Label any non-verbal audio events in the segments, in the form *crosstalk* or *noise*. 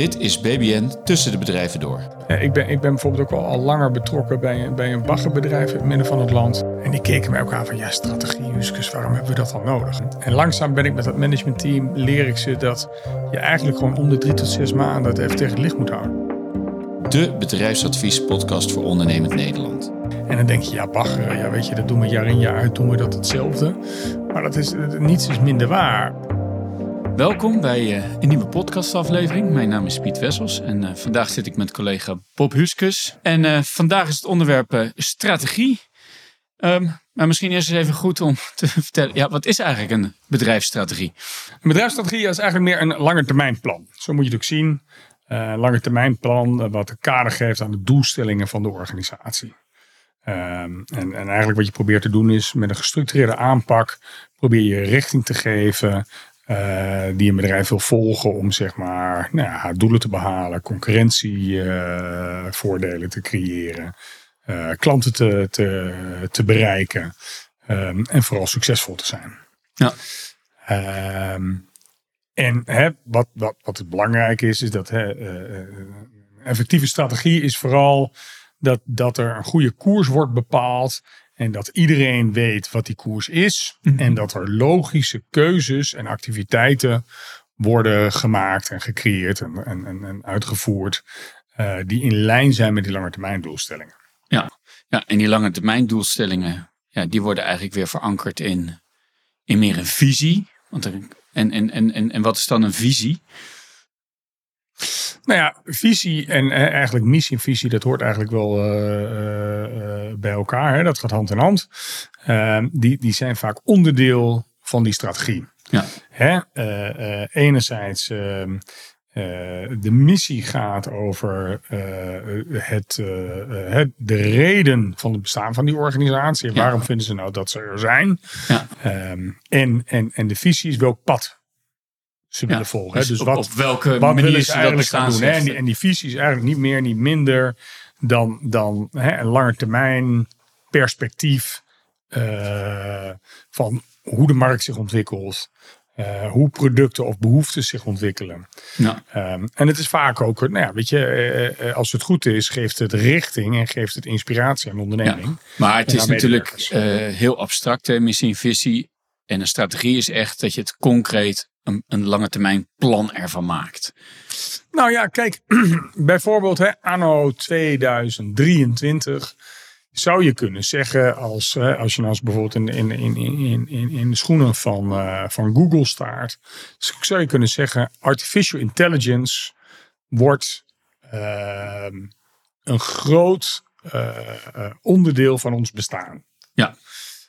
Dit is BBN Tussen de Bedrijven Door. ik, ben, ik ben bijvoorbeeld ook al, al langer betrokken bij, een- bij een baggerbedrijf in het midden van het land. En die keken mij ook aan van, ja, strategie, Juskus, waarom hebben we dat dan nodig? En langzaam ben ik met dat managementteam, leer ik ze dat je eigenlijk gewoon om de drie tot zes maanden het even tegen het licht moet houden. De bedrijfsadviespodcast voor ondernemend Nederland. En dan denk je, ja, bagger, ja, weet je, dat doen we jaar in jaar uit, doen we dat hetzelfde. Maar dat is, niets is minder waar. Welkom bij eh, een nieuwe podcastaflevering. Mijn naam is Piet Wessels en eh, vandaag zit ik met collega Bob Huskus. En eh, vandaag is het onderwerp strategie. Ehm, maar misschien eerst eens even goed om *laughs* te vertellen, ja, wat is eigenlijk een bedrijfsstrategie? Een bedrijfsstrategie is eigenlijk meer een langetermijnplan. Zo moet je het ook zien. Een langetermijnplan wat een kader geeft aan de doelstellingen van de organisatie. Ehm, en, en eigenlijk wat je probeert te doen is met een gestructureerde aanpak probeer je richting te geven eh, die een bedrijf wil volgen om zeg maar nou ja, haar doelen te behalen, concurrentievoordelen te creëren, eh, klanten te, te, te bereiken ehm, en vooral succesvol te zijn. Ja. Ehm, en hè, wat, wat, wat het belangrijk is, is dat hè, eh, eh, effectieve strategie is vooral dat, dat er een goede koers wordt bepaald. En dat iedereen weet wat die koers is. En dat er logische keuzes en activiteiten worden gemaakt en gecreëerd en, en, en, en uitgevoerd. eh, die in lijn zijn met die langetermijndoelstellingen. Ja, ja en die lange termijn doelstellingen, ja, die worden eigenlijk weer verankerd in, in meer een visie. Want er, en, en, en, en, en wat is dan een visie? Nou ja, visie en eh, eigenlijk missie en visie, dat hoort eigenlijk wel eh, eh, eh, bij elkaar. Hè? Dat gaat hand in hand. Ehm, die, die zijn vaak onderdeel van die strategie. Ja. Hè? Enerzijds, ehm, eh, de missie gaat over het, het, de reden van het bestaan van die organisatie. Ja. waarom vinden ze nou dat ze er zijn? Ja. Ehm, en, en, en de visie is welk pad ze willen volgen. Hè? Dus, Dus op, wat, op welke wat manier willen ze eigenlijk gaan doen? Hè? En, die, en die visie is eigenlijk niet meer, niet minder dan, dan hè, een langetermijn perspectief eh, van hoe de markt zich ontwikkelt. eh, hoe producten of behoeften zich ontwikkelen. Ja. Ehm, en het is vaak ook, nou ja, weet je, eh, als het goed is, geeft het richting en geeft het inspiratie aan de onderneming. Maar het is natuurlijk heel abstract, hè, missie en visie. En een strategie is echt dat je het concreet een, een lange termijn plan ervan maakt. Nou ja, kijk, *clears throat* bijvoorbeeld hè, anno 2023 zou je kunnen zeggen, als, hè, als je nou eens bijvoorbeeld in, in, in, in, in, in de schoenen van, eh, van Google staart, zou je kunnen zeggen, artificial intelligence wordt ehm, een groot eh, eh, onderdeel van ons bestaan. Ja.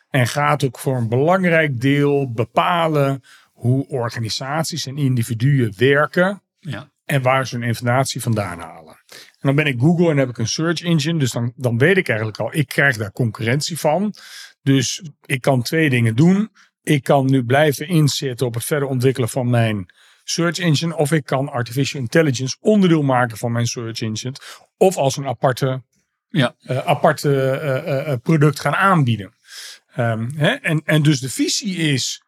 En gaat ook voor een belangrijk deel bepalen hoe organisaties en individuen werken Ja. en waar ze hun informatie vandaan halen. En dan ben ik Google en heb ik een search engine, dus dan, dan weet ik eigenlijk al, ik krijg daar concurrentie van. Dus ik kan twee dingen doen. Ik kan nu blijven inzetten op het verder ontwikkelen van mijn search engine, of ik kan artificial intelligence onderdeel maken van mijn search engine, of als een aparte, Ja. eh, aparte eh, eh, product gaan aanbieden. Ehm, hè? En, en dus de visie is,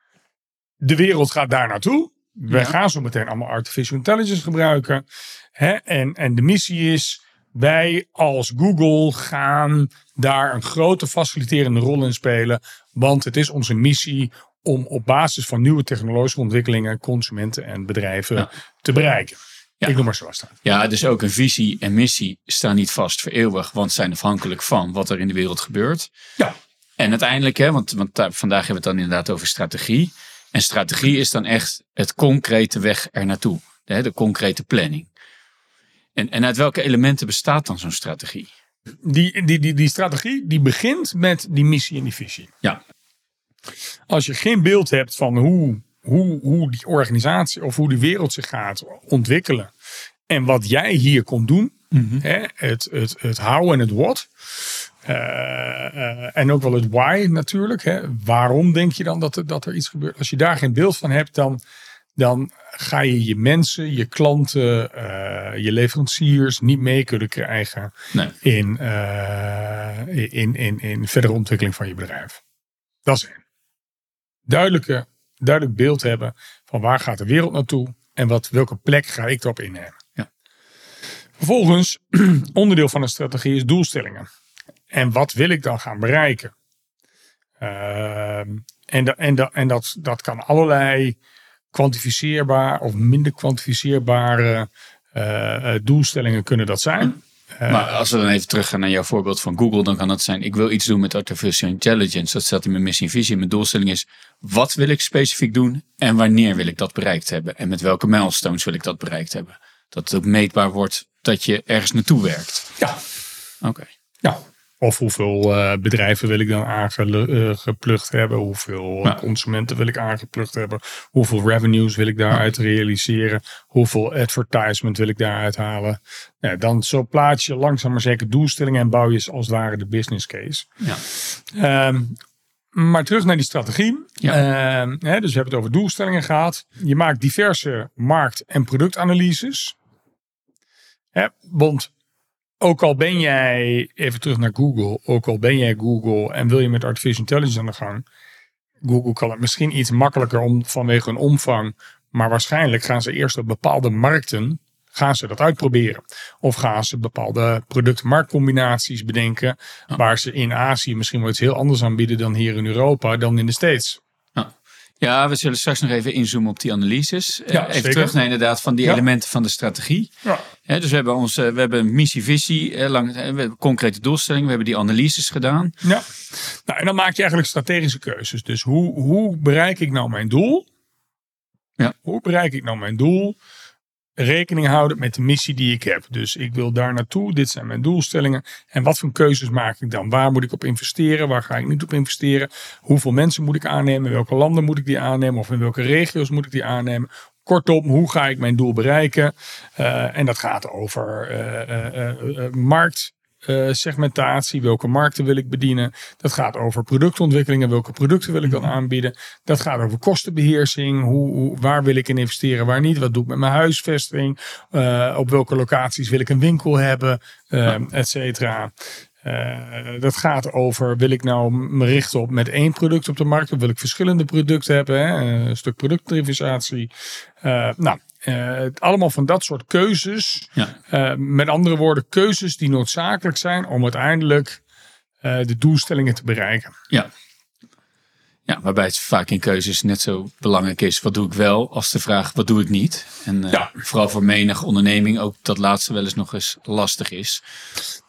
de wereld gaat daar naartoe. We Ja. gaan zo meteen allemaal artificial intelligence gebruiken. Hè? En, en de missie is, wij als Google gaan daar een grote faciliterende rol in spelen. Want het is onze missie om op basis van nieuwe technologische ontwikkelingen consumenten en bedrijven Ja. te bereiken. Ja. Ik noem maar zo staan. ja, dus ook een visie en missie staan niet vast voor eeuwig, want zijn afhankelijk van wat er in de wereld gebeurt. Ja. En uiteindelijk, hè, want, want vandaag hebben we het dan inderdaad over strategie. En strategie is dan echt het concrete weg er naartoe. Hè, de concrete planning. En, en uit welke elementen bestaat dan zo'n strategie? Die, die, die, die strategie die begint met die missie en die visie. Ja. Als je geen beeld hebt van hoe, hoe, hoe die organisatie of hoe die wereld zich gaat ontwikkelen. En wat jij hier komt doen. Hè, het, het, het how en het what. Eh, eh, en ook wel het why natuurlijk. Hè. Waarom denk je dan dat er, dat er iets gebeurt? Als je daar geen beeld van hebt, dan, dan ga je je mensen, je klanten, eh, je leveranciers niet mee kunnen krijgen Nee. in, in, in, in verdere ontwikkeling van je bedrijf. Dat is één. Duidelijke, duidelijk beeld hebben van waar gaat de wereld naartoe en wat, welke plek ga ik erop innemen. Ja. Vervolgens, *clears throat* onderdeel van een strategie is doelstellingen. En wat wil ik dan gaan bereiken? Ehm, en da- en, da- en dat, dat kan allerlei kwantificeerbaar of minder kwantificeerbare eh, eh, doelstellingen kunnen dat zijn. Maar als we dan even teruggaan naar jouw voorbeeld van Google, dan kan dat zijn: ik wil iets doen met artificial intelligence. Dat staat in mijn missie en visie. Mijn doelstelling is: wat wil ik specifiek doen en wanneer wil ik dat bereikt hebben? En met welke milestones wil ik dat bereikt hebben? Dat het ook meetbaar wordt dat je ergens naartoe werkt. Ja, Oké. Ja. Of hoeveel eh, bedrijven wil ik dan aangeplukt hebben? Hoeveel Ja. consumenten wil ik aangeplukt hebben? Hoeveel revenues wil ik daaruit realiseren? Hoeveel advertisement wil ik daaruit halen? Ja, dan zo plaats je langzaam maar zeker doelstellingen en bouw je als het ware de business case. Ja. Ehm, maar terug naar die strategie. Ja. Ehm, hè, dus we hebben het over doelstellingen gehad. Je maakt diverse markt- en productanalyses. Hè, want ook al ben jij, even terug naar Google, ook al ben jij Google en wil je met artificial intelligence aan de gang. Google kan het misschien iets makkelijker om, vanwege hun omvang. Maar waarschijnlijk gaan ze eerst op bepaalde markten gaan ze dat uitproberen. Of gaan ze bepaalde product-marktcombinaties bedenken. Waar ze in Azië misschien wel iets heel anders aanbieden dan hier in Europa, dan in de States. Ja. We zullen straks nog even inzoomen op die analyses. Eh, Ja, even zeker. terug naar inderdaad van die Ja. elementen van de strategie. Ja. Dus we hebben, ons, eh, we hebben een missie, visie, eh, lang, we hebben concrete doelstellingen. We hebben die analyses gedaan. Ja, nou, en dan maak je eigenlijk strategische keuzes. Dus hoe, hoe bereik ik nou mijn doel? Ja. Hoe bereik ik nou mijn doel? Rekening houden met de missie die ik heb. Dus ik wil daar naartoe. Dit zijn mijn doelstellingen. En wat voor keuzes maak ik dan? Waar moet ik op investeren? Waar ga ik niet op investeren? Hoeveel mensen moet ik aannemen? Welke landen moet ik die aannemen? Of in welke regio's moet ik die aannemen? Kortom, hoe ga ik mijn doel bereiken? Eh, en dat gaat over eh, eh, markt. Eh, segmentatie, welke markten wil ik bedienen? Dat gaat over productontwikkelingen, welke producten wil ik dan aanbieden? Dat gaat over kostenbeheersing, hoe, hoe, waar wil ik in investeren, waar niet? Wat doe ik met mijn huisvesting? Eh, op welke locaties wil ik een winkel hebben, uh, et cetera. Uh, dat gaat over, wil ik nou me richten op met één product op de markt? Of wil ik verschillende producten hebben? Hè? Een stuk productdiversificatie. Uh, nou, uh, allemaal van dat soort keuzes. Ja. Uh, met andere woorden, keuzes die noodzakelijk zijn om uiteindelijk uh, de doelstellingen te bereiken. Ja. Ja, waarbij het vaak in keuzes net zo belangrijk is. Wat doe ik wel als de vraag wat doe ik niet? En Ja. vooral voor menig onderneming ook dat laatste wel eens nog eens lastig is.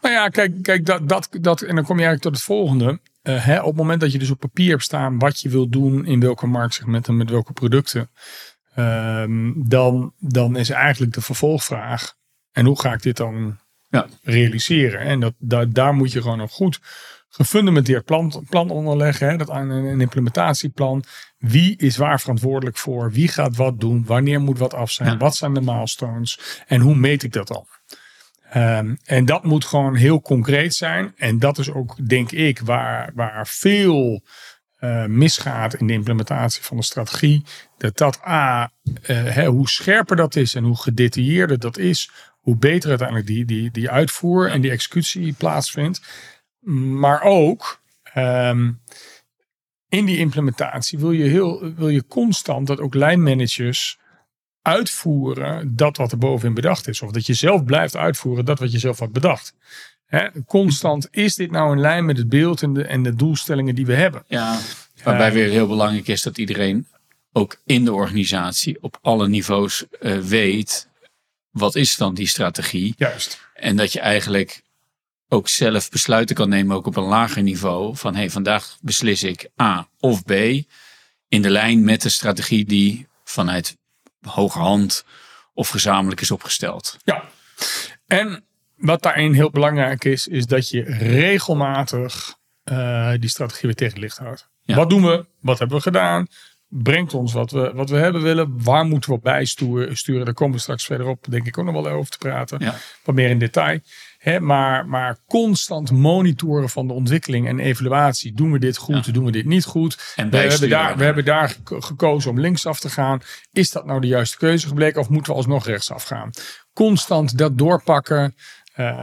Nou ja, kijk, kijk dat, dat, dat, en dan kom je eigenlijk tot het volgende. Hè, op het moment dat je dus op papier hebt staan wat je wil doen, in welke marktsegmenten en met welke producten, um, dan, dan is eigenlijk de vervolgvraag: en hoe ga ik dit dan Ja. realiseren? En dat, daar, daar moet je gewoon een goed gefundamenteerd plan, plan onderleggen. Hè? Dat een, een implementatieplan. Wie is waar verantwoordelijk voor? Wie gaat wat doen? Wanneer moet wat af zijn? Ja. Wat zijn de milestones? En hoe meet ik dat dan? Um, en dat moet gewoon heel concreet zijn. En dat is ook, denk ik, waar, waar veel uh, misgaat in de implementatie van de strategie. Dat dat A, uh, hè, hoe scherper dat is en hoe gedetailleerder dat is, hoe beter uiteindelijk die, die, die uitvoer en die executie plaatsvindt. Maar ook um, in die implementatie wil je, heel, wil je constant dat ook lijnmanagers uitvoeren dat wat er bovenin bedacht is. Of dat je zelf blijft uitvoeren dat wat je zelf had bedacht. Constant, is dit nou in lijn met het beeld en de, en de doelstellingen die we hebben? Ja, waarbij uh, weer heel belangrijk is dat iedereen ook in de organisatie op alle niveaus uh, weet wat is dan die strategie. Juist. En dat je eigenlijk ook zelf besluiten kan nemen, ook op een lager niveau. Van hey, vandaag beslis ik A of B. In de lijn met de strategie die vanuit hogerhand of gezamenlijk is opgesteld. Ja, en wat daarin heel belangrijk is, is dat je regelmatig uh, die strategie weer tegen het licht houdt. Ja. Wat doen we? Wat hebben we gedaan? Brengt ons wat we, wat we hebben willen? Waar moeten we op bijsturen? Sturen? Daar komen we straks verderop, denk ik, ook nog wel over te praten. Ja. Wat meer in detail. He, maar, maar constant monitoren van de ontwikkeling en evaluatie. Doen we dit goed? Ja. Doen we dit niet goed? En we, hebben daar, we hebben daar gekozen om linksaf te gaan. Is dat nou de juiste keuze gebleken? Of moeten we alsnog rechtsaf gaan? Constant dat doorpakken. Uh,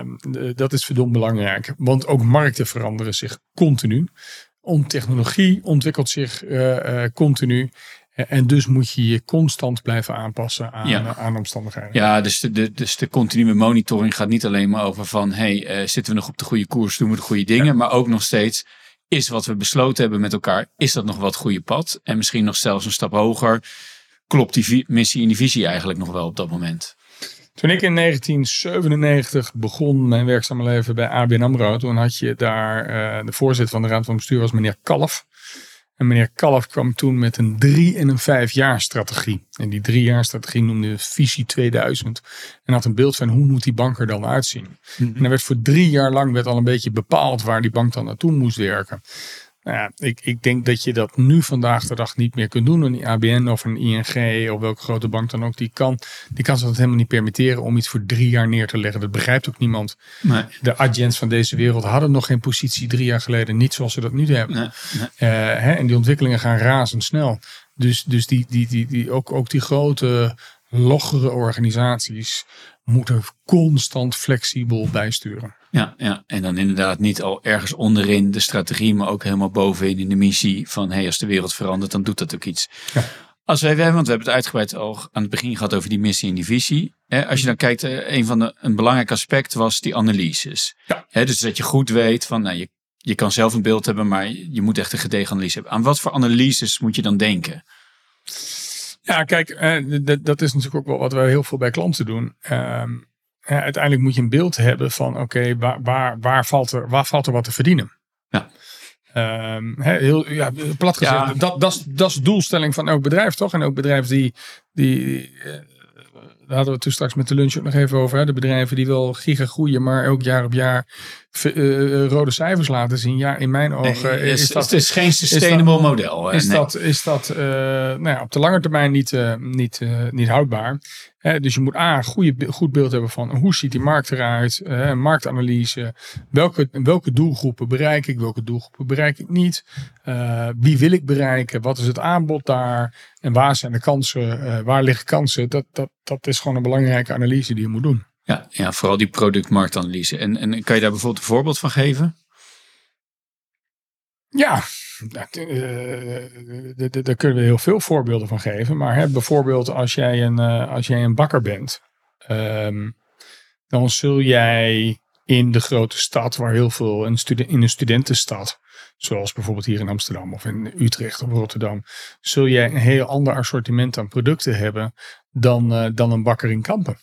dat is verdomd belangrijk. Want ook markten veranderen zich continu. On technologie ontwikkelt zich uh, uh, continu. En dus moet je je constant blijven aanpassen aan, Ja. aan omstandigheden. Ja, dus de, de, dus de continue monitoring gaat niet alleen maar over van... hey, eh, zitten we nog op de goede koers, doen we de goede dingen... maar ook nog steeds, is wat we besloten hebben met elkaar... is dat nog wat goede pad? En misschien nog zelfs een stap hoger... klopt die missie en die visie eigenlijk nog wel op dat moment? Toen ik in 1997 begon mijn werkzame leven bij ABN AMRO, toen had je daar eh, de voorzitter van de raad van bestuur was meneer Kalf. En meneer Kalf kwam toen met een drie en een vijf jaar strategie. En die drie jaar strategie noemde Visie 2000. En had een beeld van hoe moet die bank er dan uitzien. En er werd voor drie jaar lang werd al een beetje bepaald waar die bank dan naartoe moest werken. Nou ja, ik, ik denk dat je dat nu vandaag de dag niet meer kunt doen. Een ABN of een ING of welke grote bank dan ook. Die kan, die kan zich dat helemaal niet permitteren om iets voor drie jaar neer te leggen. Dat begrijpt ook niemand. Nee, De agents van deze wereld hadden nog geen positie drie jaar geleden. Niet zoals ze dat nu hebben. nee, nee. Eh, hè, en die ontwikkelingen gaan razendsnel. Dus, dus die, die, die, die, ook, ook die grote, loggere organisaties moeten constant flexibel bijsturen. Ja, ja, en dan inderdaad niet al ergens onderin de strategie, maar ook helemaal bovenin in de missie van hey, als de wereld verandert, dan doet dat ook iets. Ja. Als wij, want we hebben het uitgebreid al aan het begin gehad over die missie en die visie. Als je dan kijkt, eh, een van de een belangrijk aspect was die analyses. Ja. Dus dat je goed weet van, nou, je, je kan zelf een beeld hebben, maar je moet echt een gedegen analyse hebben. Aan wat voor analyses moet je dan denken? Ja, kijk, eh, dat is natuurlijk ook wel wat wij heel veel bij klanten doen. Ehm, ja, uiteindelijk moet je een beeld hebben van, oké, waar, waar, waar, valt er, waar valt er wat te verdienen? Ja. Hè, heel, ja, plat gezegd, Ja. dat, dat, is, dat is de doelstelling van elk bedrijf, toch? En ook bedrijf die, die eh, daar hadden we het toen straks met de lunch ook nog even over. Hè? De bedrijven die wel giga groeien, maar ook jaar op jaar v- eh, rode cijfers laten zien. Ja, in mijn ogen Nee, is, is, dat, het is geen sustainable model. is Nee. dat, is dat eh, nou ja, op de lange termijn niet, eh, niet, eh, niet houdbaar. Dus je moet A, een goede, goed beeld hebben van hoe ziet die markt eruit. eh, marktanalyse. Welke, welke doelgroepen bereik ik, welke doelgroepen bereik ik niet. Eh, wie wil ik bereiken, wat is het aanbod daar. En waar zijn de kansen, eh, waar liggen kansen. Dat, dat, dat is gewoon een belangrijke analyse die je moet doen. Ja, ja, vooral die productmarktanalyse. En, en kan je daar bijvoorbeeld een voorbeeld van geven? Ja, eh, daar kunnen we heel veel voorbeelden van geven. Maar hè, bijvoorbeeld als jij een, eh, als jij een bakker bent, ehm, dan zul jij in de grote stad, waar heel veel in een studentenstad, zoals bijvoorbeeld hier in Amsterdam of in Utrecht of Rotterdam, zul jij een heel ander assortiment aan producten hebben dan, eh, dan een bakker in Kampen.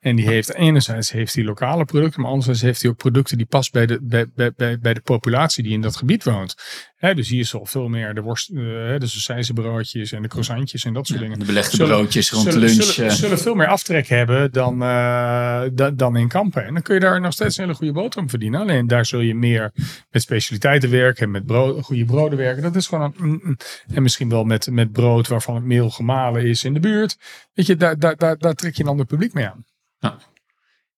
En die heeft enerzijds heeft hij lokale producten, maar anderzijds heeft hij ook producten die passen bij de, bij, bij, bij, bij de populatie die in dat gebied woont. Hè, dus hier zal veel meer de worst, hè, de sausijzenbroodjes en de croissantjes en dat soort dingen. De belegde Zullen- broodjes rond de lunch. Zullen, zullen veel meer aftrek hebben dan, eh, da- dan in Kampen. En dan kun je daar nog steeds een hele goede boterham verdienen. Alleen daar zul je meer met specialiteiten werken en met brood, goede broden werken. Dat is gewoon een, mm, mm. en misschien wel met, met brood waarvan het meel gemalen is in de buurt. Weet je, daar, daar, daar, daar trek je een ander publiek mee aan.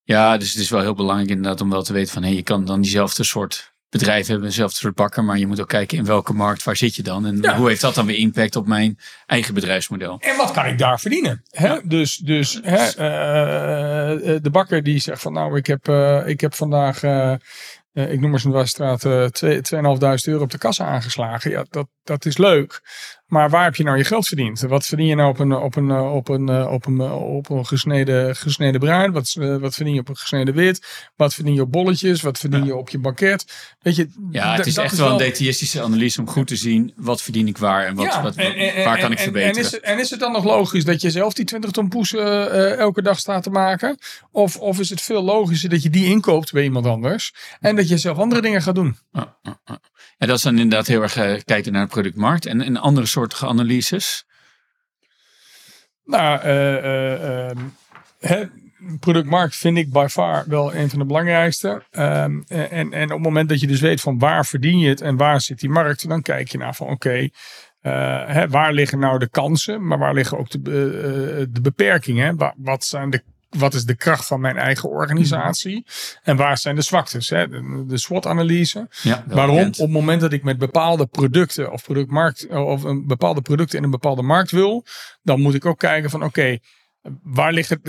Ja, dus het is wel heel belangrijk inderdaad om wel te weten van... Hey, je kan dan diezelfde soort bedrijf hebben, dezelfde soort bakker... maar je moet ook kijken in welke markt, waar zit je dan? En Ja. hoe heeft dat dan weer impact op mijn eigen bedrijfsmodel? En wat kan ik daar verdienen? Hè? Dus, dus hè, eh, eh, de bakker die zegt van nou, ik heb, eh, ik heb vandaag, eh, ik noem maar zo'n twee- 2.500 euro op de kassa aangeslagen. Ja, dat, dat is leuk. Maar waar heb je nou je geld verdiend? Wat verdien je nou op een, op een, eh, op een, eh, op een, eh, op een gesneden, gesneden bruin? Wat, wat verdien je op een gesneden wit? Wat verdien je op bolletjes? Wat verdien je op je banket? Weet je, Ja, het is echt wel een detailistische analyse om goed te zien... wat verdien ik waar en, wat, wat, en- en- waar kan en- ik en- verbeteren? En is, het, en is het dan nog logisch dat je zelf die 20 ton poes eh, elke dag staat te maken? Of, of is het veel logischer dat je die inkoopt bij iemand anders en dat je zelf andere dingen gaat doen? Ja, dat is dan inderdaad heel erg kijken naar de productmarkt... en, en andere soortige analyses. Nou, eh, eh, ehm, productmarkt vind ik by far wel een van de belangrijkste. Ehm, en, en op het moment dat je dus weet van waar verdien je het en waar zit die markt, dan kijk je naar van oké, eh, waar liggen nou de kansen, maar waar liggen ook de, de beperkingen? Wa- Wat, zijn de, wat is de kracht van mijn eigen organisatie? En waar zijn de zwaktes? Hè? De, de SWOT-analyse. Ja, Waarom? bekend. Op het moment dat ik met bepaalde producten of productmarkt of een bepaalde producten in een bepaalde markt wil, dan moet ik ook kijken van oké, waar ligt het?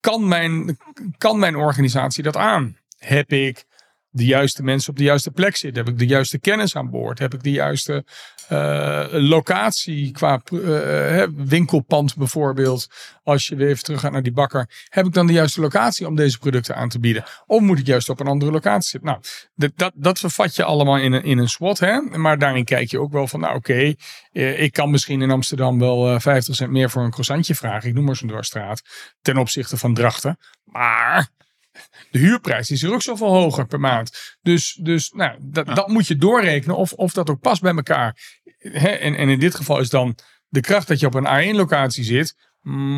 Kan mijn, kan mijn organisatie dat aan? Heb ik de juiste mensen op de juiste plek zitten? Heb ik de juiste kennis aan boord? Heb ik de juiste uh, locatie qua uh, winkelpand bijvoorbeeld? Als je weer even terug gaat naar die bakker. Heb ik dan de juiste locatie om deze producten aan te bieden? Of moet ik juist op een andere locatie zitten? Nou, dat, dat, vervat je allemaal in een, in een SWOT. Hè? Maar daarin kijk je ook wel van, nou oké, ik kan misschien in Amsterdam wel 50 cent meer voor een croissantje vragen. Ik noem maar zo'n dwarsstraat. Ten opzichte van Drachten. Maar de huurprijs is er ook zoveel hoger per maand. Dus, dus nou, dat, dat moet je doorrekenen of, of dat ook past bij elkaar. en, en in dit geval is dan de kracht dat je op een A1-locatie zit.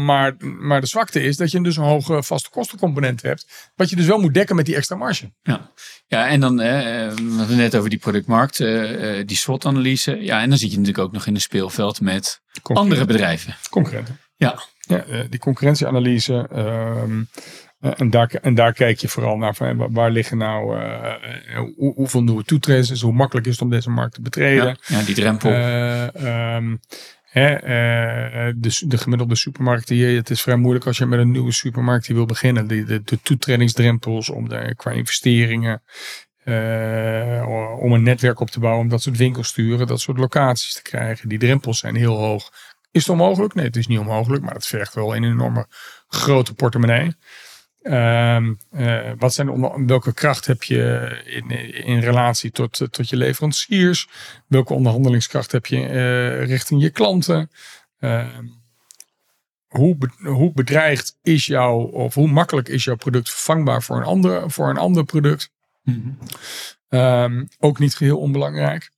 Maar, maar de zwakte is dat je dus een hoge vaste kostencomponent hebt. Wat je dus wel moet dekken met die extra marge. Ja, ja en dan, eh, we hadden net over die productmarkt, uh, die SWOT-analyse. Ja, en dan zit je natuurlijk ook nog in een speelveld met andere bedrijven. Concurrenten. Ja. ja die concurrentieanalyse. Eh, en, daar, en daar kijk je vooral naar van waar liggen nou, uh, hoe, hoeveel nieuwe toetreders is, hoe makkelijk is het om deze markt te betreden. Ja, die drempel. Um, hè, de, de, gemiddelde supermarkt hier, het is vrij moeilijk als je met een nieuwe supermarkt die wil beginnen. De, de, de toetredingsdrempels om de, qua investeringen, om een netwerk op te bouwen, om dat soort winkels sturen, dat soort locaties te krijgen. Die drempels zijn heel hoog. Is het onmogelijk? Nee, het is niet onmogelijk, maar het vergt wel een enorme grote portemonnee. Um, uh, wat zijn welke kracht heb je in, in relatie tot, tot je leveranciers? Welke onderhandelingskracht heb je uh, richting je klanten? Uh, hoe, hoe bedreigd is jouw, of hoe makkelijk is jouw product vervangbaar voor een ander, voor een ander product? Mm -hmm. um, ook niet geheel onbelangrijk.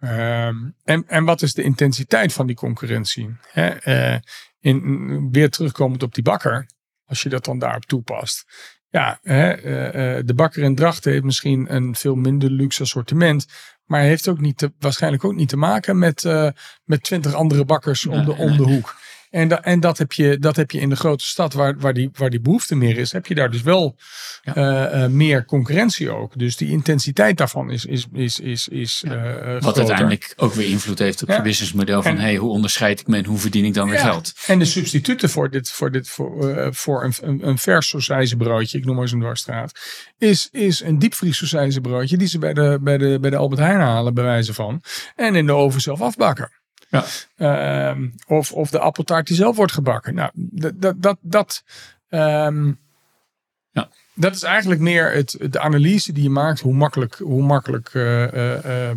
Um, en, en wat is de intensiteit van die concurrentie? Hè? Uh, in, weer terugkomend op die bakker als je dat dan daarop toepast. Ja, hè, uh, de bakker in Drachten heeft misschien een veel minder luxe assortiment. Maar heeft ook niet te, waarschijnlijk ook niet te maken met, uh, met twintig andere bakkers om, de, om de hoek. En, da, en dat, heb je, dat heb je in de grote stad waar, waar, die, waar die behoefte meer is, heb je daar dus wel ja. uh, uh, meer concurrentie ook. Dus die intensiteit daarvan is, is, is, is, is ja. uh, Wat groter. uiteindelijk ook weer invloed heeft op ja. je businessmodel van en, hey, hoe onderscheid ik me en hoe verdien ik dan weer geld. En de substituten voor dit, voor dit voor, voor een, een, een vers broodje, ik noem maar zo'n dwarsstraat, is, is een diepvries broodje die ze bij de, bij, de, bij de Albert Heijn halen, bij wijze van. En in de oven zelf afbakken. Ja. Um, of, of de appeltaart die zelf wordt gebakken. Nou, dat, dat, dat, dat, um, ja. dat is eigenlijk meer het, de analyse die je maakt, hoe makkelijk, hoe makkelijk, uh, uh,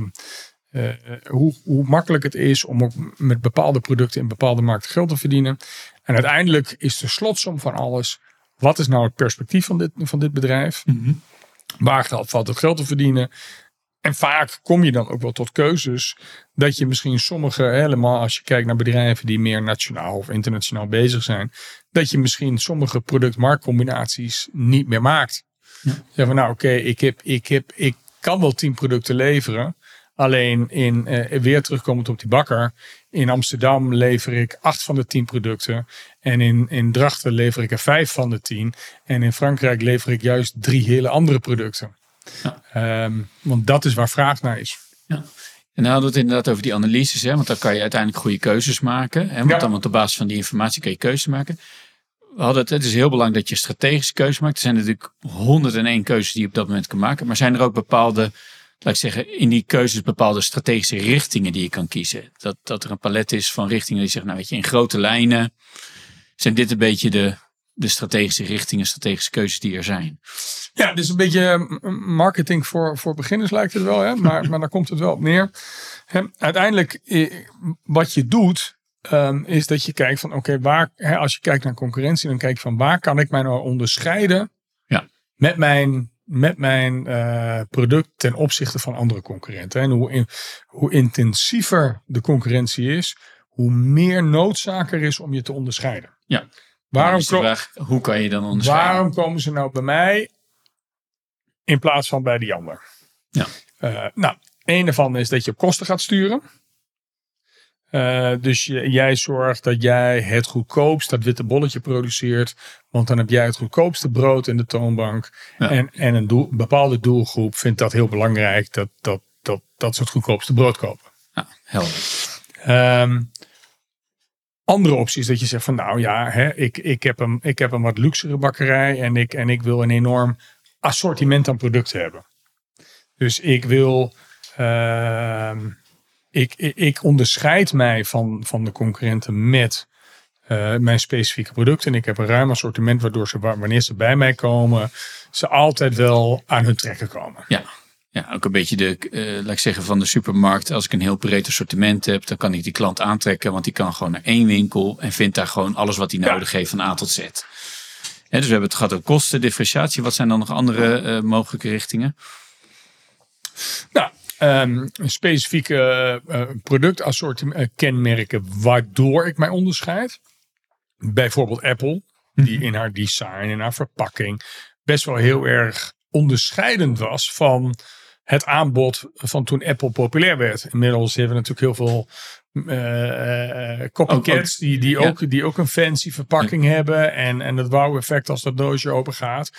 uh, hoe, hoe makkelijk het is om ook met bepaalde producten in bepaalde markten geld te verdienen. En uiteindelijk is de slotsom van alles, wat is nou het perspectief van dit, van dit bedrijf? Mm -hmm. Waar valt het geld te verdienen? En vaak kom je dan ook wel tot keuzes dat je misschien sommige, helemaal als je kijkt naar bedrijven die meer nationaal of internationaal bezig zijn, dat je misschien sommige product-marktcombinaties niet meer maakt. Ja. Zeg van nou oké, okay, ik, heb, ik, heb, ik kan wel tien producten leveren. Alleen in, uh, weer terugkomend op die bakker. In Amsterdam lever ik acht van de tien producten. En in, in Drachten lever ik er vijf van de tien. En in Frankrijk lever ik juist drie hele andere producten. Ja. Um, want dat is waar vraag naar is. Ja. En dan hadden we het inderdaad over die analyses, hè? want dan kan je uiteindelijk goede keuzes maken. Hè? Want, ja. dan, op basis van die informatie kan je keuzes maken. We hadden het, het is heel belangrijk dat je strategische keuzes maakt. Er zijn natuurlijk 101 keuzes die je op dat moment kan maken. Maar zijn er ook bepaalde, laat ik zeggen, in die keuzes bepaalde strategische richtingen die je kan kiezen? Dat, dat er een palet is van richtingen die zeggen, nou weet je, in grote lijnen zijn dit een beetje de, de strategische richtingen, strategische keuzes die er zijn. Ja, dus een beetje marketing voor, voor beginners lijkt het wel, hè? Maar, *laughs* maar daar komt het wel op neer. Hè, uiteindelijk, wat je doet, um, is dat je kijkt van, oké, waar, hè, als je kijkt naar concurrentie, dan kijk je van, waar kan ik mij nou onderscheiden ja. met mijn, met mijn uh, product ten opzichte van andere concurrenten. En hoe, in, hoe intensiever de concurrentie is, hoe meer noodzaak er is om je te onderscheiden. Ja. Waarom vraag, hoe kan je dan onderscheiden? Waarom komen ze nou bij mij in plaats van bij die ander? Ja. Uh, nou, een ervan is dat je op kosten gaat sturen. Uh, dus je, jij zorgt dat jij het goedkoopst, dat witte bolletje produceert. Want dan heb jij het goedkoopste brood in de toonbank. Ja. En, en een doel, bepaalde doelgroep vindt dat heel belangrijk dat, dat, dat, dat ze het goedkoopste brood kopen. Ja, helder. Um, andere opties dat je zegt van nou ja, hè, ik, ik, heb een, ik heb een wat luxere bakkerij en ik, en ik wil een enorm assortiment aan producten hebben. Dus ik wil. ehm, ik, ik, onderscheid mij van, van de concurrenten met eh, mijn specifieke producten. En ik heb een ruim assortiment waardoor ze, wa- wanneer ze bij mij komen, ze altijd wel aan hun trekken komen. Ja. Ja, ook een beetje de, eh, laat ik zeggen, van de supermarkt. Als ik een heel breed assortiment heb, dan kan ik die klant aantrekken. Want die kan gewoon naar één winkel en vindt daar gewoon alles wat hij nodig heeft van A tot Z. Dus we hebben het gehad over kosten, differentiatie. Wat zijn dan nog andere eh, mogelijke richtingen? Nou, ehm, specifieke eh productassortiment kenmerken waardoor ik mij onderscheid. Bijvoorbeeld Apple, die in haar design en haar verpakking best wel heel erg onderscheidend was van het aanbod van toen Apple populair werd. Inmiddels hebben we natuurlijk heel veel eh, eh, copycats die, die, ja. ook, die ook een fancy verpakking hebben en, en het wow-effect als dat doosje open gaat.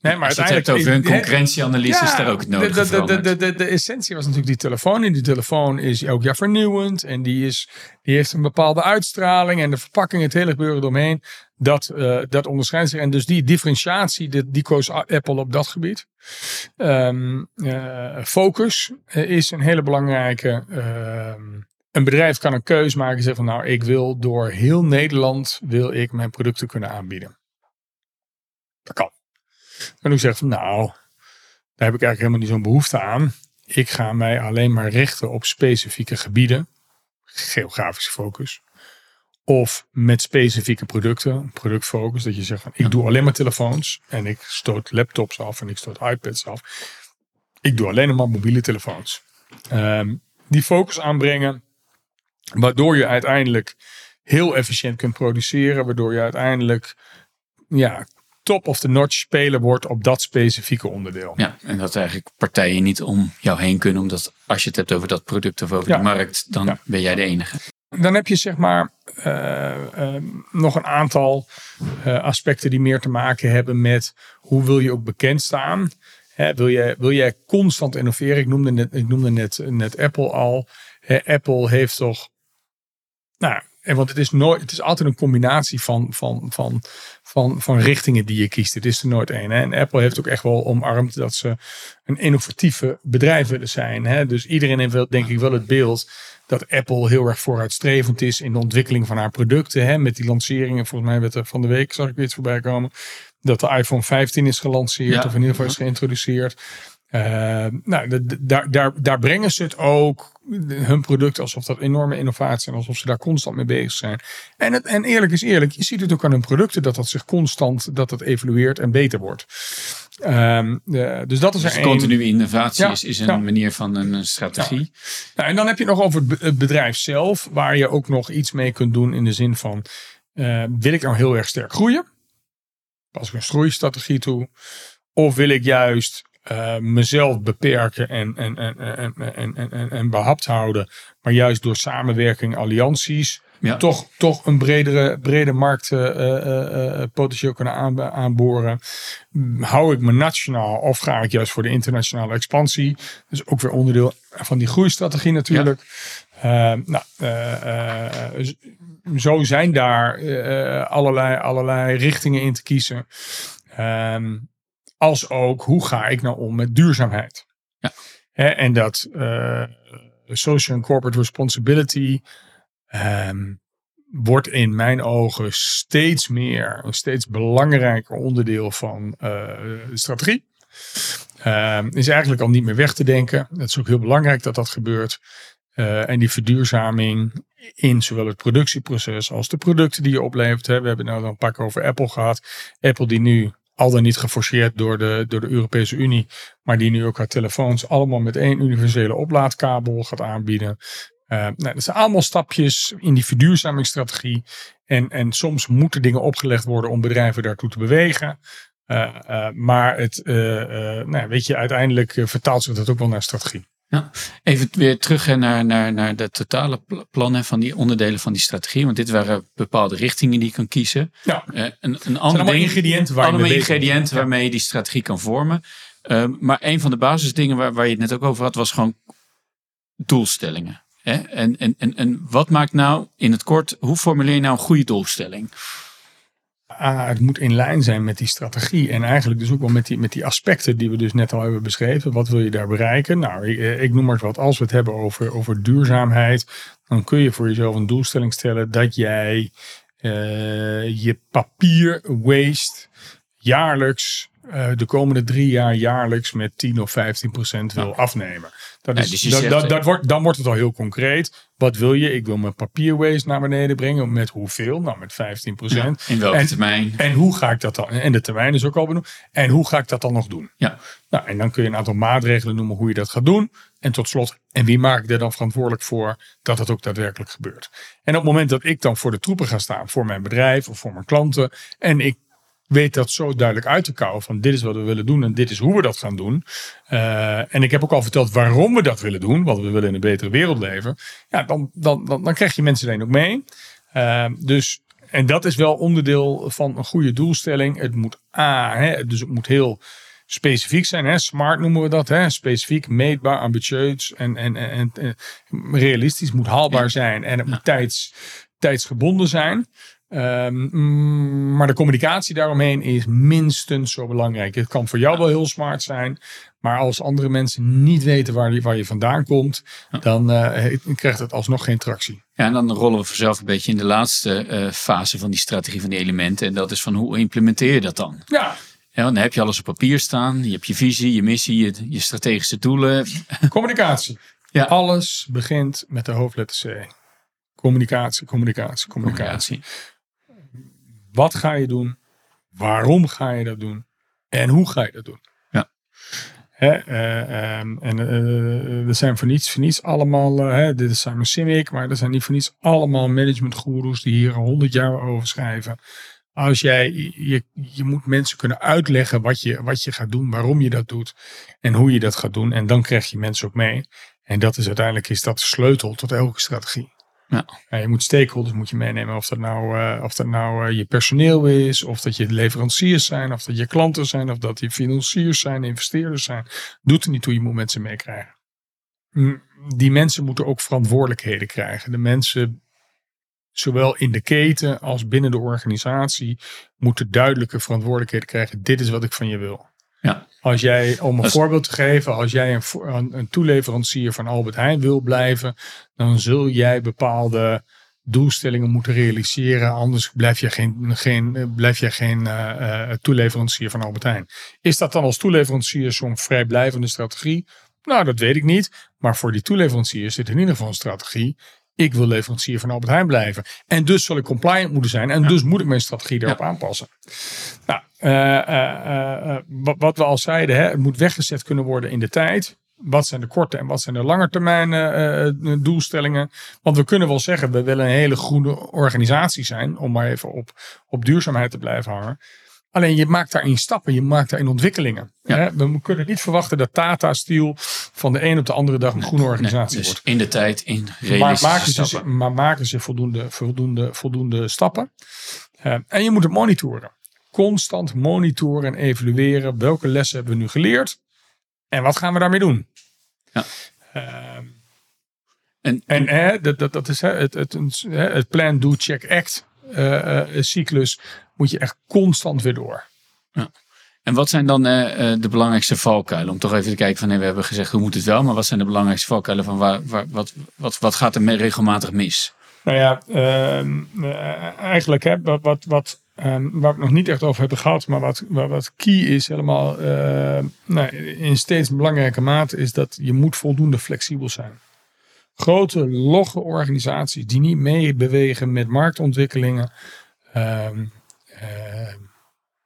Nee, maar Als je het over hun concurrentieanalyse, is daar ook het de, de, de, de, veranderd. de, de, de essentie was natuurlijk die telefoon. En die telefoon is elk jaar vernieuwend. En die, is, die heeft een bepaalde uitstraling. En de verpakking, het hele gebeuren eromheen. Dat, eh, dat onderscheidt zich. En dus die differentiatie, die, die koos Apple op dat gebied. Ehm, eh, focus eh, is een hele belangrijke. ehm, een bedrijf kan een keuze maken en zeggen van nou, ik wil door heel Nederland wil ik mijn producten kunnen aanbieden. Dat kan. En ik zeg van nou, daar heb ik eigenlijk helemaal niet zo'n behoefte aan. Ik ga mij alleen maar richten op specifieke gebieden. Geografische focus. Of met specifieke producten. Productfocus. Dat je zegt van ik doe alleen maar telefoons. En ik stoot laptops af en ik stoot iPads af. Ik doe alleen maar mobiele telefoons. Ehm, die focus aanbrengen. Waardoor je uiteindelijk heel efficiënt kunt produceren. Waardoor je uiteindelijk ja, top of the notch speler wordt op dat specifieke onderdeel. Ja, en dat eigenlijk partijen niet om jou heen kunnen. Omdat als je het hebt over dat product of over Ja. de markt, dan Ja. ben jij de enige. Dan heb je zeg maar eh, eh, nog een aantal eh, aspecten die meer te maken hebben met hoe wil je ook bekend staan. Wil, je, wil jij constant innoveren? Ik noemde net, ik noemde net, net Apple al. Apple heeft toch. Nou, en want het is, nooit, het is altijd een combinatie van, van, van, van, van richtingen die je kiest. Het is er nooit één. En Apple heeft ook echt wel omarmd dat ze een innovatieve bedrijf willen zijn. Hè? Dus iedereen heeft wel, denk ik wel het beeld dat Apple heel erg vooruitstrevend is in de ontwikkeling van haar producten. Hè? Met die lanceringen, volgens mij werd er van de week, zag ik weer iets voorbij komen, dat de iPhone 15 is gelanceerd Ja. of in ieder geval is geïntroduceerd. Eh, nou, daar, daar, daar brengen ze het ook, hun product, alsof dat enorme innovatie zijn, alsof ze daar constant mee bezig zijn. En, het, en eerlijk is eerlijk, je ziet het ook aan hun producten dat dat zich constant, dat het evolueert en beter wordt. Ehm, de- dus dat is Dus één. continue innovatie Ja, is, is een ja. manier van een, een strategie. Nou, en dan heb je nog over het be- het bedrijf zelf, waar je ook nog iets mee kunt doen in de zin van, eh, wil ik nou heel erg sterk groeien? Pas ik een groeistrategie toe? Of wil ik juist eh, mezelf beperken en, en, en, en, en, en, en, behapt houden, maar juist door samenwerking, allianties, Ja. toch, toch een bredere, brede markt eh, eh, potentieel kunnen aan, aanboren. Hou ik me nationaal of ga ik juist voor de internationale expansie? Dus ook weer onderdeel van die groeistrategie natuurlijk. Nou, zo zijn daar allerlei, allerlei richtingen in te kiezen. Ehm, als ook, hoe ga ik nou om met duurzaamheid? Ja. En dat eh, social and corporate responsibility ehm, wordt in mijn ogen steeds meer, een steeds belangrijker onderdeel van eh, de strategie. Ehm, is eigenlijk al niet meer weg te denken. Het is ook heel belangrijk dat dat gebeurt. Eh, en die verduurzaming in zowel het productieproces als de producten die je oplevert. Hè. We hebben het nou dan een keer over Apple gehad. Apple die nu al dan niet geforceerd door de, door de Europese Unie, maar die nu ook haar telefoons allemaal met één universele oplaadkabel gaat aanbieden. Eh, nou, dat zijn allemaal stapjes in die verduurzamingsstrategie. En, en soms moeten dingen opgelegd worden om bedrijven daartoe te bewegen. Eh, eh, maar het, nou, weet je, uiteindelijk vertaalt zich dat ook wel naar strategie. Even weer terug hè, naar, naar, naar de totale pl- plannen van die onderdelen van die strategie. Want dit waren bepaalde richtingen die je kan kiezen. Ja, Eh, een, een zijn ander allemaal ding, ingrediënten waar allemaal ingrediënten Ja. waarmee je die strategie kan vormen. Ehm, maar een van de basisdingen waar, waar je het net ook over had, was gewoon doelstellingen. Hè? En, en, en, en wat maakt nou in het kort, hoe formuleer je nou een goede doelstelling? Ah, het moet in lijn zijn met die strategie. En eigenlijk dus ook wel met die, met die aspecten die we dus net al hebben beschreven. Wat wil je daar bereiken? Nou, ik, eh, noem maar wat. Als we het hebben over, over duurzaamheid, dan kun je voor jezelf een doelstelling stellen dat jij uh, je papier waste jaarlijks uh, de komende drie jaar jaarlijks met 10 of 15 procent wil afnemen. Dat is, dus dat, dat, dat, wordt, dan wordt het al heel concreet. Wat wil je? Ik wil mijn papierwaste naar beneden brengen. Met hoeveel? Nou, met 15 procent. in welke termijn? En hoe ga ik dat dan? En de termijn is ook al benoemd. En hoe ga ik dat dan nog doen? Ja. Nou, en dan kun je een aantal maatregelen noemen hoe je dat gaat doen. En tot slot, en wie maak ik er dan verantwoordelijk voor dat het ook daadwerkelijk gebeurt? En op het moment dat ik dan voor de troepen ga staan, voor mijn bedrijf of voor mijn klanten, en ik weet dat zo duidelijk uit te kouwen van dit is wat we willen doen en dit is hoe we dat gaan doen. Uh, en ik heb ook al verteld waarom we dat willen doen, want we willen in een betere wereld leven. Ja, dan, dan, dan, dan krijg je mensen alleen ook mee. Uh, dus, en dat is wel onderdeel van een goede doelstelling. Het moet A, hè, dus het moet heel specifiek zijn. Hè? Smart noemen we dat. Hè? Specifiek, meetbaar, ambitieus en, en, en, en realistisch. moet haalbaar zijn en het moet tijds, tijdsgebonden zijn. Um, maar de communicatie daaromheen is minstens zo belangrijk. Het kan voor jou wel heel smart zijn. Maar als andere mensen niet weten waar je, waar je vandaan komt, dan uh, krijgt het alsnog geen tractie. Ja, en dan rollen we vanzelf een beetje in de laatste uh, fase van die strategie van die elementen. En dat is van hoe implementeer je dat dan? Ja. Ja, dan heb je alles op papier staan. Je hebt je visie, je missie, je, je strategische doelen. *laughs* Communicatie. Ja. Alles begint met de hoofdletter C. Communicatie, communicatie, communicatie. Wat ga je doen? Waarom ga je dat doen? En hoe ga je dat doen? Ja. Hè, uh, um, en uh, er zijn voor niets, voor niets allemaal, hè, dit is Simon Sinek, maar er zijn niet voor niets allemaal managementgoeroes die hier honderd jaar over schrijven. Als jij, je, je moet mensen kunnen uitleggen wat je, wat je gaat doen, waarom je dat doet en hoe je dat gaat doen. En dan krijg je mensen ook mee. En dat is uiteindelijk is dat de sleutel tot elke strategie. Ja. ja. je moet stakeholders moet je meenemen. Of dat nou, uh, of dat nou uh, je personeel is, of dat je leveranciers zijn, of dat je klanten zijn, of dat je financiers zijn, investeerders zijn. Doet er niet toe, je moet mensen meekrijgen. Die mensen moeten ook verantwoordelijkheden krijgen. De mensen, zowel in de keten als binnen de organisatie, moeten duidelijke verantwoordelijkheden krijgen. Dit is wat ik van je wil. Ja. Als jij, om een voorbeeld te geven, als jij een, een toeleverancier van Albert Heijn wil blijven, dan zul jij bepaalde doelstellingen moeten realiseren. Anders blijf je geen, geen, blijf je geen uh, toeleverancier van Albert Heijn. Is dat dan als toeleverancier zo'n vrijblijvende strategie? Nou, dat weet ik niet. Maar voor die toeleverancier zit in ieder geval een strategie. Ik wil leverancier van Albert Heijn blijven. En dus zal ik compliant moeten zijn. En ja. dus moet ik mijn strategie daarop ja. aanpassen. Nou, uh, uh, wat, wat, we al zeiden, hè, het moet weggezet kunnen worden in de tijd. Wat zijn de korte en wat zijn de langetermijn doelstellingen? Want we kunnen wel zeggen, we willen een hele groene organisatie zijn. Om maar even op, op duurzaamheid te blijven hangen. Alleen je maakt daarin stappen, je maakt daarin ontwikkelingen. Ja. We kunnen niet verwachten dat Tata Steel van de een op de andere dag een groene organisatie nee, dus wordt. In de tijd, in maar maken, ze, stappen. maar maken ze voldoende, voldoende, voldoende stappen. Uh, en je moet het monitoren. Constant monitoren en evalueren. Welke lessen hebben we nu geleerd? En wat gaan we daarmee doen? Ja. Uh, en, en hè, dat, dat, dat is hè, het, het, het, het plan, do, check, act uh, cyclus moet je echt constant weer door. Ja. En wat zijn dan uh, de belangrijkste valkuilen? Om toch even te kijken van nee, we hebben gezegd hoe moet het wel, maar wat zijn de belangrijkste valkuilen van waar, waar, wat, wat, wat gaat er regelmatig mis? Nou ja, uh, eigenlijk hè, wat, wat, wat um, waar we nog niet echt over hebben gehad, maar wat, wat key is helemaal nou, in steeds belangrijke mate, is dat je moet voldoende flexibel zijn. Grote, logge organisaties die niet meebewegen met marktontwikkelingen, Um,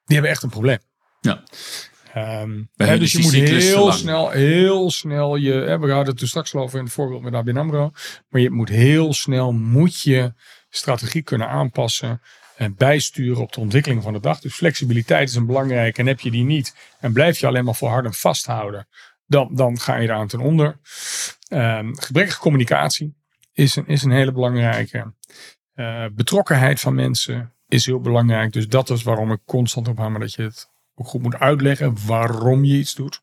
die hebben echt een probleem. Ja. Um, hè, dus je moet heel snel, heel snel je. Hè, we hadden het er straks al over in het voorbeeld met ABN Amro. Maar je moet heel snel moet je strategie kunnen aanpassen en bijsturen op de ontwikkeling van de dag. Dus flexibiliteit is een belangrijke. En heb je die niet en blijf je alleen maar volhardend vasthouden, dan, dan ga je eraan ten onder. Um, gebrekkige communicatie is een, is een hele belangrijke. Uh, betrokkenheid van mensen is heel belangrijk. Dus dat is waarom ik constant op hamer dat je het ook goed moet uitleggen waarom je iets doet.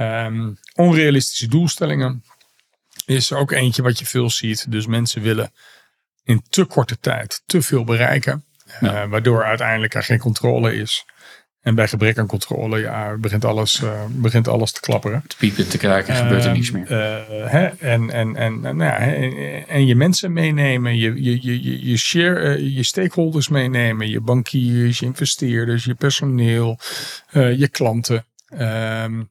Um, onrealistische doelstellingen is ook eentje wat je veel ziet. Dus mensen willen in te korte tijd te veel bereiken. Uh, waardoor uiteindelijk er geen controle is. En bij gebrek aan controle ja, begint, alles, uh, begint alles te klapperen. Te piepen, te kraken, gebeurt er niks meer. hè? En, en, en, nou ja, en je mensen meenemen, je, je, je, je, share, je stakeholders meenemen, je bankiers, je investeerders, je personeel, je klanten. Ehm, dat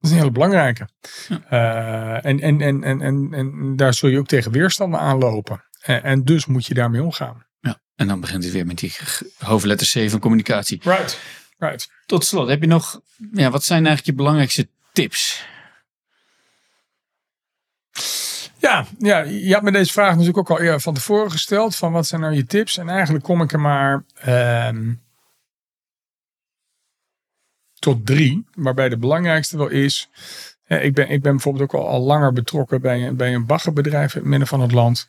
is een hele belangrijke. Ja. en, en, en, en, en, en daar zul je ook tegen weerstanden aanlopen. En, en dus moet je daarmee omgaan. Ja, en dan begint het weer met die hoofdletter C van communicatie. Right, right. Tot slot, heb je nog, ja, wat zijn eigenlijk je belangrijkste tips? Ja, ja, je had me deze vraag natuurlijk ook al eerder van tevoren gesteld. Van wat zijn nou je tips? En eigenlijk kom ik er maar um, tot drie. Waarbij de belangrijkste wel is. Ik ben, ik ben bijvoorbeeld ook al, al langer betrokken bij, bij een baggerbedrijf in het midden van het land.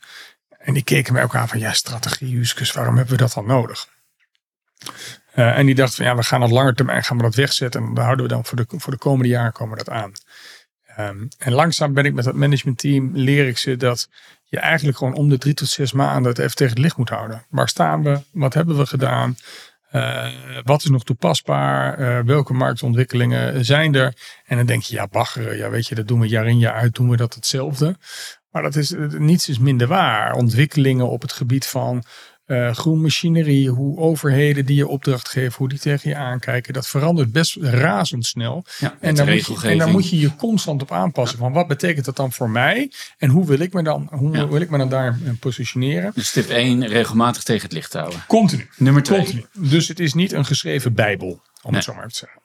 En die keken mij ook aan van ja, strategie, Juskus, waarom hebben we dat dan nodig? Uh, en die dachten van ja, we gaan op lange termijn gaan we dat wegzetten. En dan houden we dan voor de, voor de komende jaren komen dat aan. Um, en langzaam ben ik met het managementteam, leer ik ze dat je eigenlijk gewoon om de drie tot zes maanden het even tegen het licht moet houden. Waar staan we? Wat hebben we gedaan? Uh, wat is nog toepasbaar? Uh, welke marktontwikkelingen zijn er? En dan denk je, ja, baggeren, ja, weet je, dat doen we jaar in jaar uit, doen we dat hetzelfde. Maar dat is, niets is minder waar. Ontwikkelingen op het gebied van uh, groen machinerie, hoe overheden die je opdracht geven, hoe die tegen je aankijken, dat verandert best razendsnel. Ja, en, daar moet je, en daar moet je je constant op aanpassen. Van wat betekent dat dan voor mij? En hoe wil ik me dan, hoe wil ik me dan daar positioneren? Dus tip 1, regelmatig tegen het licht houden. Continu. Nummer 2. Dus het is niet een geschreven bijbel. Om het zo maar te zeggen.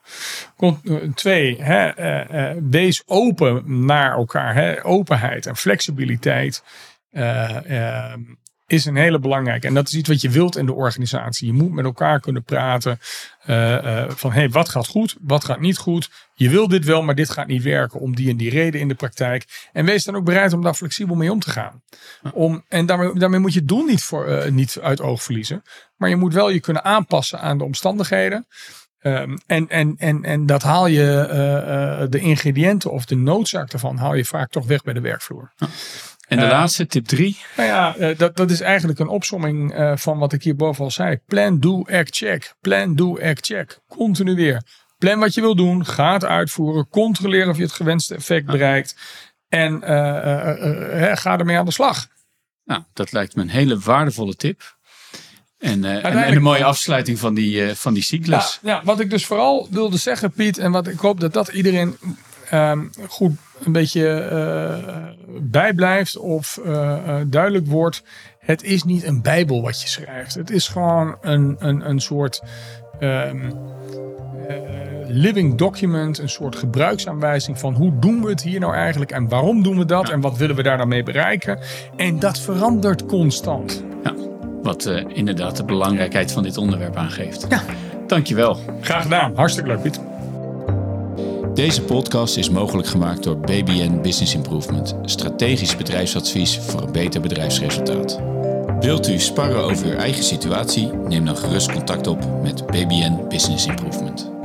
Eh, twee, hè, uh, uh, wees open naar elkaar. Hè. Openheid en flexibiliteit is een hele belangrijke. En dat is iets wat je wilt in de organisatie. Je moet met elkaar kunnen praten van hey, wat gaat goed, wat gaat niet goed. Je wil dit wel, maar dit gaat niet werken om die en die reden in de praktijk. En wees dan ook bereid om daar flexibel mee om te gaan. Om, en daarmee, daarmee moet je het doel niet, voor, niet uit oog verliezen. Maar je moet wel je kunnen aanpassen aan de omstandigheden. Um, en, en, en, en dat haal je, de ingrediënten of de noodzaak ervan, haal je vaak toch weg bij de werkvloer. En de uh, laatste, tip 3? Nou ja, dat, dat is eigenlijk een opsomming van wat ik hierboven al zei. Plan, do, act, check. Plan, do, act, check. Continu weer. Plan wat je wil doen, ga het uitvoeren, controleren of je het gewenste effect bereikt. En ga ermee aan de slag. Nou, dat lijkt me een hele waardevolle tip. En, uh, en, een mooie afsluiting van die, uh, van die cyclus. Ja, ja, wat ik dus vooral wilde zeggen, Piet, en wat ik hoop dat dat iedereen um, goed een beetje uh, bijblijft of duidelijk wordt. Het is niet een bijbel wat je schrijft. Het is gewoon een, een, een soort um, living document, een soort gebruiksaanwijzing van hoe doen we het hier nou eigenlijk en waarom doen we dat ja. en wat willen we daar dan mee bereiken. En dat verandert constant. Ja. Wat inderdaad de belangrijkheid van dit onderwerp aangeeft. Ja. Dankjewel. Graag gedaan. Hartstikke leuk, Piet. Deze podcast is mogelijk gemaakt door BBN Business Improvement. Strategisch bedrijfsadvies voor een beter bedrijfsresultaat. Wilt u sparren over uw eigen situatie? Neem dan gerust contact op met BBN Business Improvement.